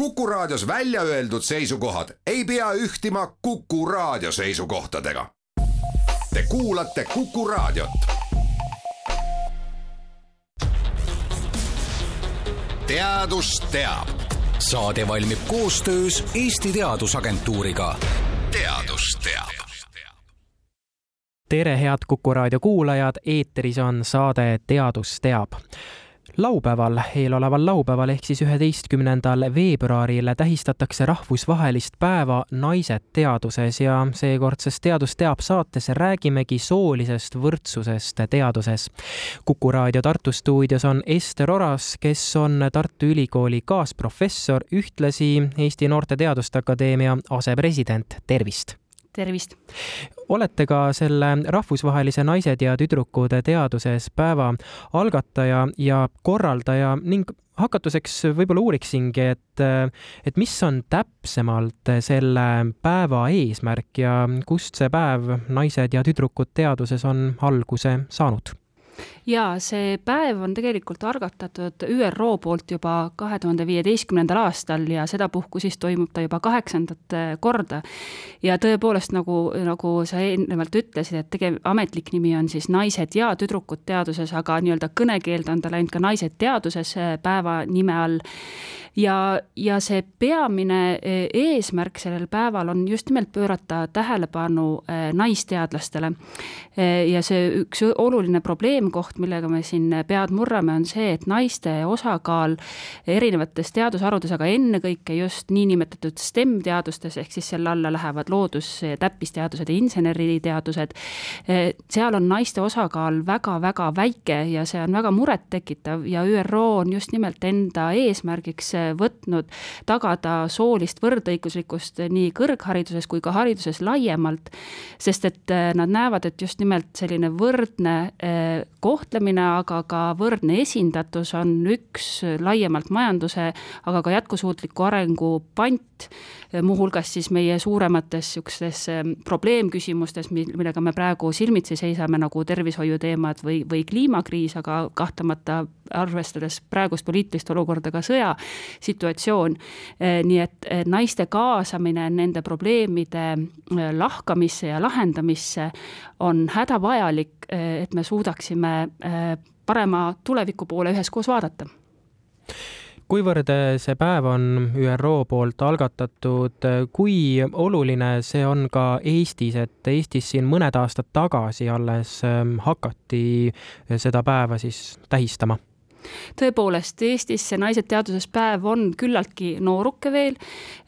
Kuku Raadios välja öeldud seisukohad ei pea ühtima Kuku Raadio seisukohtadega. Te kuulate Kuku Raadiot. teadus teab. saade valmib koostöös Eesti Teadusagentuuriga. teadus teab tere, head Kuku raadio kuulajad, eetris on saade Teadus teab laupäeval, eeloleval laupäeval ehk siis üheteistkümnendal veebruaril tähistatakse rahvusvahelist päeva Naised teaduses ja seekordses Teadus teab saates räägimegi soolisest võrdsusest teaduses. kuku raadio Tartu stuudios on Ester Oras, kes on Tartu Ülikooli kaasprofessor, ühtlasi Eesti Noorte Teaduste Akadeemia asepresident, tervist! tervist! Olete ka selle rahvusvahelise Naised ja tüdrukud teaduses päeva algataja ja korraldaja ning hakatuseks võib-olla uuriksingi, et, et mis on täpsemalt selle päeva eesmärk ja kust see päev Naised ja tüdrukud teaduses on alguse saanud? Ja see päev on tegelikult algatatud ÜRO poolt juba kahe tuhande viieteistkümnendal aastal ja sedapuhku siis toimub ta juba kaheksandat korda. ja tõepoolest, nagu, nagu sa eelnevalt ütlesid, et tege-, ametlik nimi on siis Naised ja tüdrukud teaduses, aga nii-öelda kõnekeelde on ta läinud ka Naised teaduses päeva nime all ja, ja see peamine e, eesmärk sellel päeval on just nimelt pöörata tähelepanu naisteadlastele. Ja see üks oluline probleemkoht, millega me siin pead murrame, on see, et naiste osakaal erinevates teadusharudes, aga ennekõike just niinimetatud STEM teadustes, ehk siis selle alla lähevad loodus, täppisteadused ja inseneriteadused, seal on naiste osakaal väga-väga väike ja see on väga murettekitav ja ÜRO on just nimelt enda eesmärgiks võtnud tagada soolist võrdõiguslikkust nii kõrghariduses kui ka hariduses laiemalt, sest et äh, nad näevad, et just nimelt selline võrdne kohtlemine, aga ka võrdne esindatus on üks laiemalt majanduse, aga ka jätkusuutliku arengu pant, muuhulgas siis meie suuremates niisugustes ähm, probleemküsimustes, millega me praegu silmitsi seisame, nagu tervishoiuteemad või, või kliimakriis, aga kahtlemata arvestades praegust poliitilist olukorda ka sõjasituatsioon. Äh, nii et naiste kaasamine nende probleemide äh, lahkamisse ja lahendamisse on hädavajalik, et me suudaksime parema tuleviku poole üheskoos vaadata kuivõrd see päev on ÜRO poolt algatatud, kui oluline see on ka Eestis, et Eestis siin mõned aastad tagasi alles hakati seda päeva siis tähistama? Tõepoolest, Eestis see Naised teaduses päev on küllaltki nooruke veel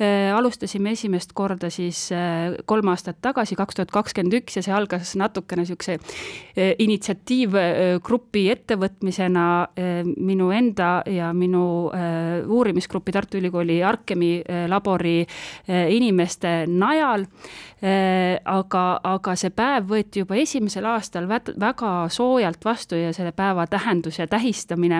äh,. alustasime esimest korda siis äh, kolm aastat tagasi, kaks tuhat kakskümmend üks ja see algas natukene niisuguse äh, initsiatiivgrupi ettevõtmisena minu enda ja minu uurimisgrupi Tartu Ülikooli Arkemi labori inimeste najal aga, aga see päev võeti juba esimesel aastal väga soojalt vastu ja selle päeva tähendus ja tähistamine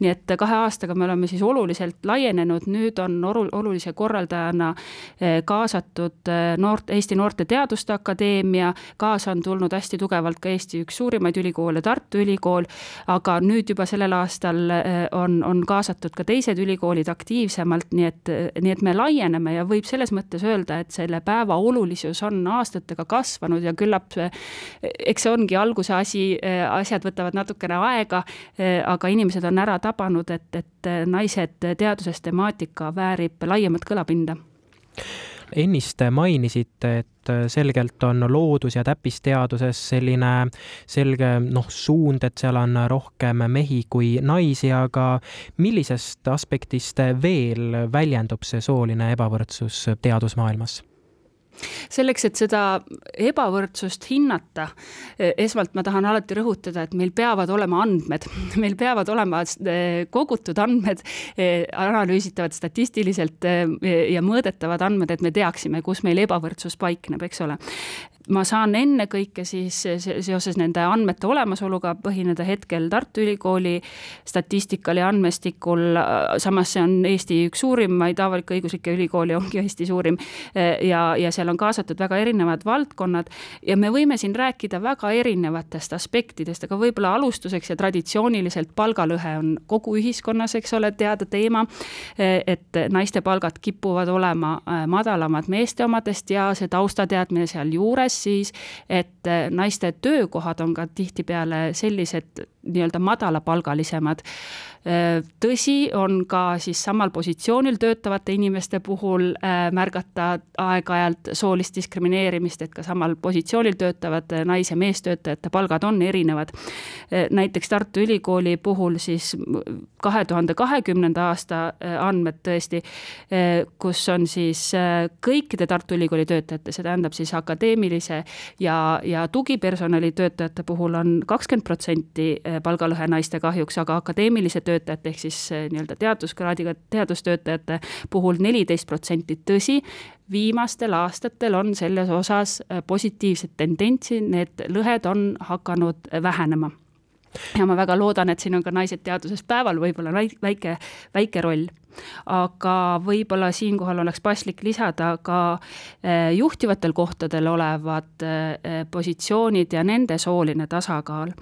nii et kahe aastaga me oleme siis oluliselt laienenud, nüüd on olulise korraldajana eh, kaasatud eh, noort, Eesti Noorte Teaduste Akadeemia, kaasa on tulnud hästi tugevalt ka Eesti üks suurimaid ülikoole, Tartu Ülikool, aga nüüd juba sellel aastal eh, on, on kaasatud ka teised ülikoolid aktiivsemalt, nii et, nii et me laieneme ja võib selles mõttes öelda, et selle päeva olulisus on aastatega kasvanud ja küllap eks see ongi alguse asi, asjad võtavad natukene aega, aga inimesed inimesed on ära tabanud, et, et naised teaduses temaatika väärib laiemat kõlapinda ennist mainisite, et selgelt on loodus- ja täppisteaduses selline selge noh, suund, et seal on rohkem mehi kui naisi, aga millisest aspektist veel väljendub see sooline ebavõrdsus teadusmaailmas? Selleks, et seda ebavõrdsust hinnata, eh, esmalt ma tahan alati rõhutada, et meil peavad olema andmed, meil peavad olema eh, kogutud andmed, eh, analüüsitavad statistiliselt ja mõõdetavad andmed, et me teaksime, kus meil ebavõrdsus paikneb, eks ole ma saan ennekõike siis seoses nende andmete olemasoluga põhineda hetkel Tartu Ülikooli statistikal ja andmestikul, samas see on Eesti üks suurimaid avalik-õiguslikke ülikooli, ongi Eesti suurim, ja, ja seal on kaasatud väga erinevad valdkonnad. Ja me võime siin rääkida väga erinevatest aspektidest, aga võib-olla alustuseks ja traditsiooniliselt palgalõhe on kogu ühiskonnas, eks ole, teada teema, et naiste palgad kipuvad olema madalamad meeste omadest ja see taustateadmine sealjuures siis, et naiste töökohad on ka tihtipeale sellised nii-öelda madalapalgalisemad tõsi, on ka siis samal positsioonil töötavate inimeste puhul äh, märgata aeg-ajalt soolist diskrimineerimist, et ka samal positsioonil töötavate nais- ja meestöötajate palgad on erinevad. Äh, näiteks Tartu Ülikooli puhul siis kahe tuhande kahekümnenda aasta äh, andmed tõesti, kus on siis kõikide Tartu Ülikooli töötajate, see tähendab siis akadeemilise ja, ja tugipersonali töötajate puhul on kakskümmend protsenti palgalõhe naiste kahjuks, aga akadeemilise töö töötajate ehk siis eh, nii-öelda teaduskraadiga teadustöötajate puhul neliteist protsenti, tõsi, viimastel aastatel on selles osas eh, positiivset tendentsi, need lõhed on hakanud vähenema. Ja ma väga loodan, et siin on ka Naised teaduses päeval võib-olla väike, väike roll aga võib-olla siinkohal oleks paslik lisada ka eh, juhtivatel kohtadel olevad eh, positsioonid ja nende sooline tasakaal.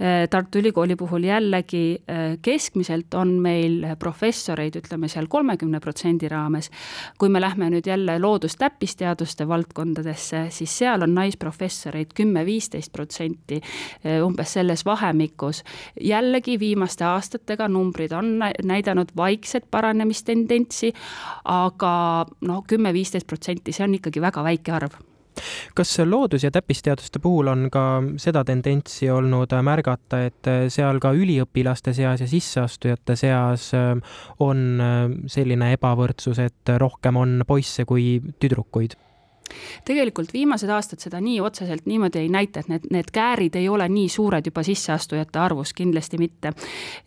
Eh, Tartu Ülikooli puhul jällegi keskmiselt on meil professoreid, ütleme seal kolmekümne protsendi raames. kui me lähme nüüd jälle loodus-täppisteaduste valdkondadesse, siis seal on naisprofessoreid kümme-viisteist protsenti, umbes selles vahemikus. jällegi viimaste aastatega numbrid on näidanud vaikset paranemistendentsi, aga noh, kümme-viisteist protsenti, see on ikkagi väga väike arv kas loodus- ja täppisteaduste puhul on ka seda tendentsi olnud märgata, et seal ka üliõpilaste seas ja sisseastujate seas on selline ebavõrdsus, et rohkem on poisse kui tüdrukuid? Tegelikult viimased aastad seda nii otseselt niimoodi ei näita, et need, need käärid ei ole nii suured juba sisseastujate arvus, kindlasti mitte.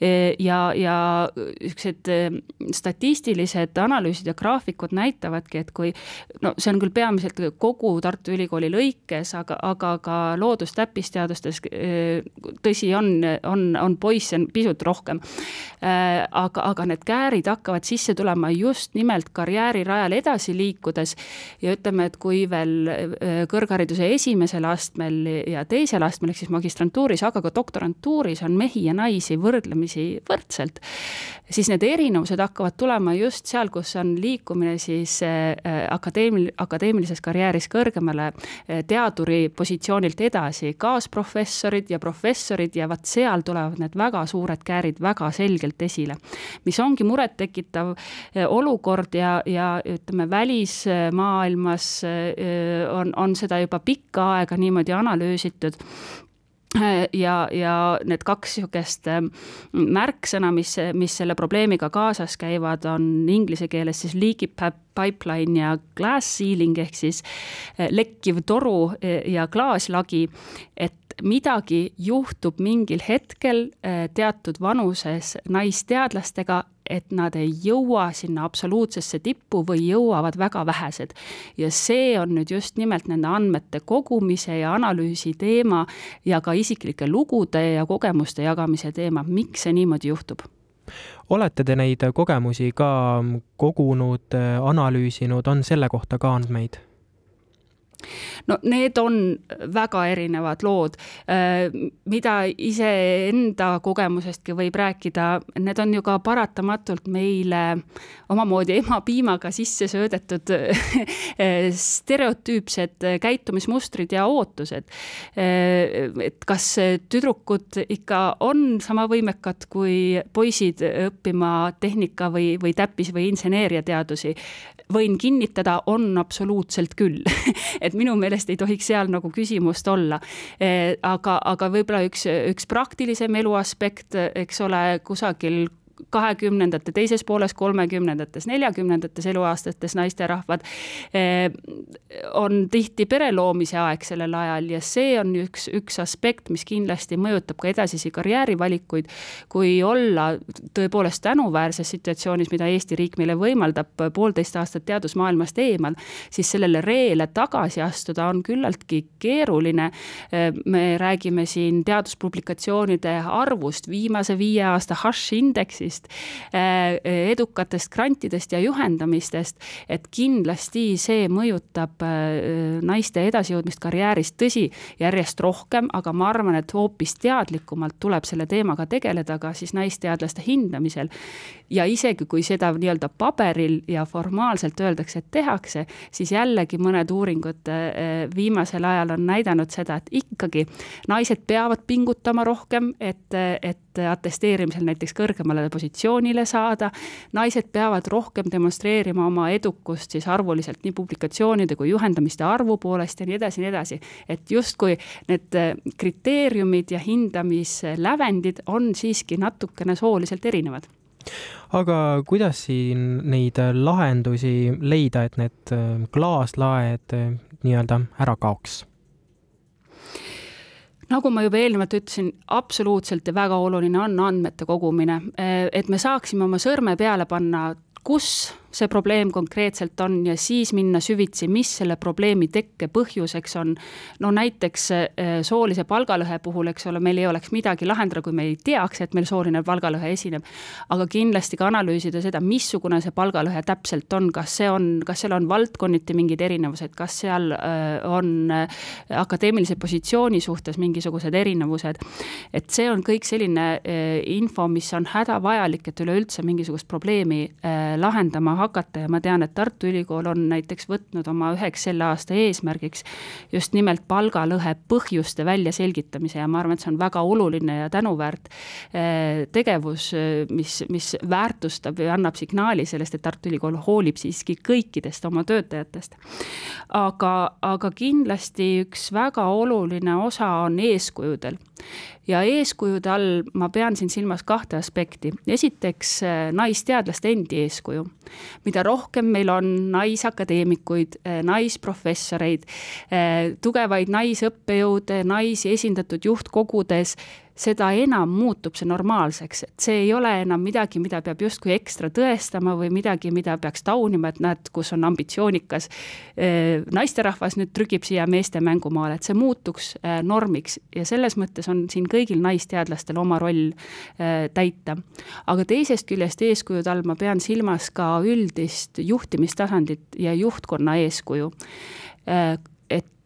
E, ja, ja niisugused e, statistilised analüüsid ja graafikud näitavadki, et kui no see on küll peamiselt kogu Tartu Ülikooli lõikes, aga, aga ka loodus-täppisteadustes e, tõsi on, on, on poisse pisut rohkem. aga, aga need käärid hakkavad sisse tulema just nimelt karjäärirajal edasi liikudes ja ütleme, et kui kui veel kõrghariduse esimesel astmel ja teisel astmel, ehk siis magistrantuuris, aga ka doktorantuuris on mehi ja naisi võrdlemisi võrdselt, siis need erinevused hakkavad tulema just seal, kus on liikumine siis akadeemil-, akadeemilises karjääris kõrgemale teaduri positsioonilt edasi, kaasprofessorid ja professorid ja vot seal tulevad need väga suured käärid väga selgelt esile. mis ongi murettekitav olukord ja, ja ütleme, välismaailmas on, on seda juba pikka aega niimoodi analüüsitud. Ja, ja need kaks niisugust märksõna, mis, mis selle probleemiga kaasas käivad, on inglise keeles siis leaky pipeline ja glass ceiling ehk siis lekkiv toru ja klaaslagi, et midagi juhtub mingil hetkel teatud vanuses naisteadlastega, et nad ei jõua sinna absoluutsesse tippu või jõuavad väga vähesed. ja see on nüüd just nimelt nende andmete kogumise ja analüüsi teema ja ka isiklike lugude ja kogemuste jagamise teema, miks see niimoodi juhtub olete te neid kogemusi ka kogunud, analüüsinud, on selle kohta ka andmeid? No need on väga erinevad lood, äh, mida iseenda kogemusestki võib rääkida, need on ju ka paratamatult meile omamoodi emapiimaga sisse söödetud äh, stereotüüpsed käitumismustrid ja ootused. Äh, et kas tüdrukud ikka on sama võimekad kui poisid õppima tehnika või, või täppis- või inseneeriateadusi? võin kinnitada, on absoluutselt küll et minu meelest ei tohiks seal nagu küsimust olla. aga, aga võib-olla üks, üks praktilisem elu aspekt, eks ole, kusagil kahekümnendate teises pooles, kolmekümnendates, neljakümnendates eluaastates naisterahvad, eh, on tihti pere loomise aeg sellel ajal ja see on üks, üks aspekt, mis kindlasti mõjutab ka edasisi karjäärivalikuid, kui olla tõepoolest tänuväärses situatsioonis, mida Eesti riik meile võimaldab, poolteist aastat teadusmaailmast eemal, siis sellele reele tagasi astuda on küllaltki keeruline. Eh, me räägime siin teaduspublikatsioonide arvust, viimase viie aasta Hush indeksist, eh, edukatest grantidest ja juhendamistest, et kindlasti see mõjutab eh, naiste edasijõudmist karjääris, tõsi, järjest rohkem, aga ma arvan, et hoopis teadlikumalt tuleb selle teemaga tegeleda ka siis naisteadlaste hindamisel. ja isegi, kui seda nii-öelda paberil ja formaalselt öeldakse, et tehakse, siis jällegi mõned uuringud eh, viimasel ajal on näidanud seda, et ikkagi naised peavad pingutama rohkem, et, et atesteerimisel näiteks kõrgemale positsioonile saada. naised peavad rohkem demonstreerima oma edukust siis arvuliselt nii publikatsioonide kui juhendamiste arvu poolest ja nii edasi ja nii edasi. et justkui need kriteeriumid ja hindamislävendid on siiski natukene sooliselt erinevad aga kuidas siin neid lahendusi leida, et need klaaslaed nii-öelda ära kaoks? Nagu ma juba eelnevalt ütlesin, absoluutselt ja väga oluline on andmete kogumine, et me saaksime oma sõrme peale panna, kus see probleem konkreetselt on ja siis minna süvitsi, mis selle probleemi tekke põhjuseks on. no näiteks eh, soolise palgalõhe puhul, eks ole, meil ei oleks midagi lahendada, kui me ei teaks, et meil sooline palgalõhe esineb. aga kindlasti ka analüüsida seda, missugune see palgalõhe täpselt on, kas see on, kas seal on valdkonniti mingid erinevused, kas seal eh, on eh, akadeemilise positsiooni suhtes mingisugused erinevused. et see on kõik selline info, mis on hädavajalik, et üleüldse mingisugust probleemi lahendama hakata ja ma tean, et Tartu Ülikool on näiteks võtnud oma üheks selle aasta eesmärgiks just nimelt palgalõhe põhjuste väljaselgitamise ja ma arvan, et see on väga oluline ja tänuväärt eh, tegevus, eh, mis, mis väärtustab ja annab signaali sellest, et Tartu Ülikool hoolib siiski kõikidest oma töötajatest. aga, aga kindlasti üks väga oluline osa on eeskujudel ja eeskujude all ma pean siin silmas kahte aspekti. esiteks äh, naisteadlaste endi eeskuju. mida rohkem meil on naisakadeemikuid, äh, naisprofessoreid, äh, tugevaid naisõppejõude, naisi esindatud juhtkogudes, seda enam muutub see normaalseks, et see ei ole enam midagi, mida peab justkui ekstra tõestama või midagi, mida peaks taunima, et näed, kus on ambitsioonikas naisterahvas nüüd trügib siia meeste mängumaale, et see muutuks normiks ja selles mõttes on siin kõigil naisteadlastel oma roll täita. aga teisest küljest eeskujude all ma pean silmas ka üldist juhtimistasandit ja juhtkonna eeskuju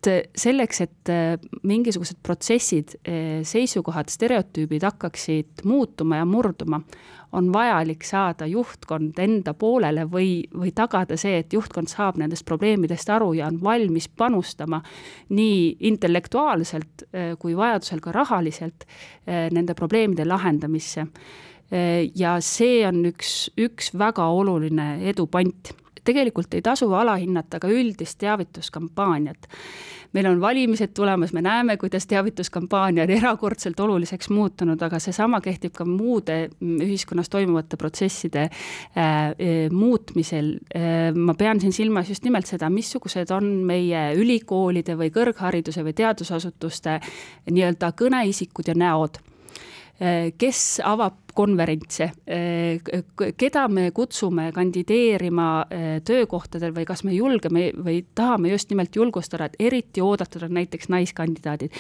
et selleks, et äh, mingisugused protsessid, äh, seisukohad, stereotüübid hakkaksid muutuma ja murduma, on vajalik saada juhtkond enda poolele või, või tagada see, et juhtkond saab nendest probleemidest aru ja on valmis panustama nii intellektuaalselt kui vajadusel ka rahaliselt nende probleemide lahendamisse. ja see on üks, üks väga oluline edupant tegelikult ei tasu alahinnata ka üldist teavituskampaaniat. Meil on valimised tulemas, me näeme, kuidas teavituskampaania on erakordselt oluliseks muutunud, aga seesama kehtib ka muude ühiskonnas toimuvate protsesside äh, äh, muutmisel äh,. ma pean siin silmas just nimelt seda, missugused on meie ülikoolide või kõrghariduse või teadusasutuste nii-öelda kõneisikud ja näod kes avab konverentse, keda me kutsume kandideerima eh, töökohtadel või kas me julgeme või tahame just nimelt julgustada, et eriti oodatud on näiteks naiskandidaadid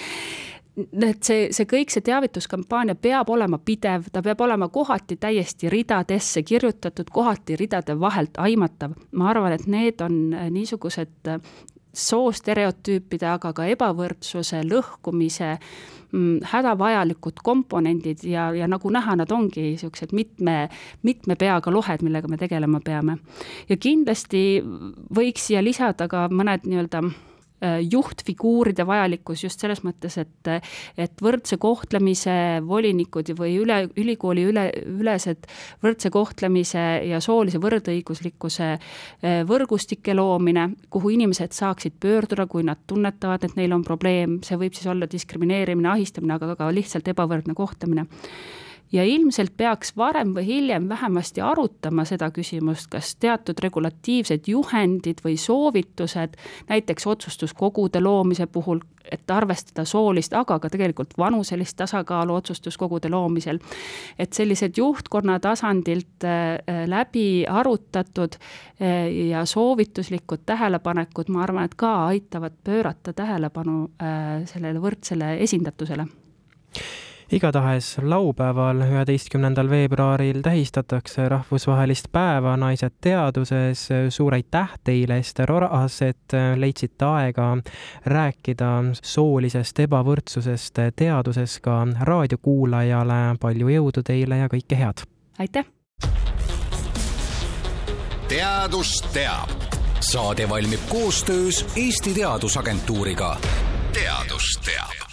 et see, see kõik, see teavituskampaania peab olema pidev, ta peab olema kohati täiesti ridadesse kirjutatud, kohati ridade vahelt aimatav. ma arvan, et need on niisugused soostereotüüpide, aga ka ebavõrdsuse lõhkumise mm, hädavajalikud komponendid ja, ja nagu näha, nad ongi niisugused mitme, mitme peaga lohed, millega me tegelema peame. ja kindlasti võiks siia lisada ka mõned nii-öelda juhtfiguuride vajalikkus just selles mõttes, et, et võrdse kohtlemise volinikud või üle, ülikooli üle, ülesed võrdse kohtlemise ja soolise võrdõiguslikkuse äh, võrgustike loomine, kuhu inimesed saaksid pöörduda, kui nad tunnetavad, et neil on probleem, see võib siis olla diskrimineerimine, ahistamine, aga ka lihtsalt ebavõrdne kohtlemine ja ilmselt peaks varem või hiljem vähemasti arutama seda küsimust, kas teatud regulatiivsed juhendid või soovitused, näiteks otsustuskogude loomise puhul, et arvestada soolist, aga ka tegelikult vanuselist tasakaalu otsustuskogude loomisel, et sellised juhtkonna tasandilt äh, läbi arutatud äh, ja soovituslikud tähelepanekud, ma arvan, et ka aitavad pöörata tähelepanu äh, sellele võrdsele esindatusele igatahes laupäeval, üheteistkümnendal veebruaril tähistatakse rahvusvahelist päeva Naised teaduses. suur aitäh teile, Ester Oras, et leidsite aega rääkida soolisest ebavõrdsusest teaduses ka raadiokuulajale. palju jõudu teile ja kõike head! aitäh! teadus teab. saade valmib koostöös Eesti Teadusagentuuriga. teadus teab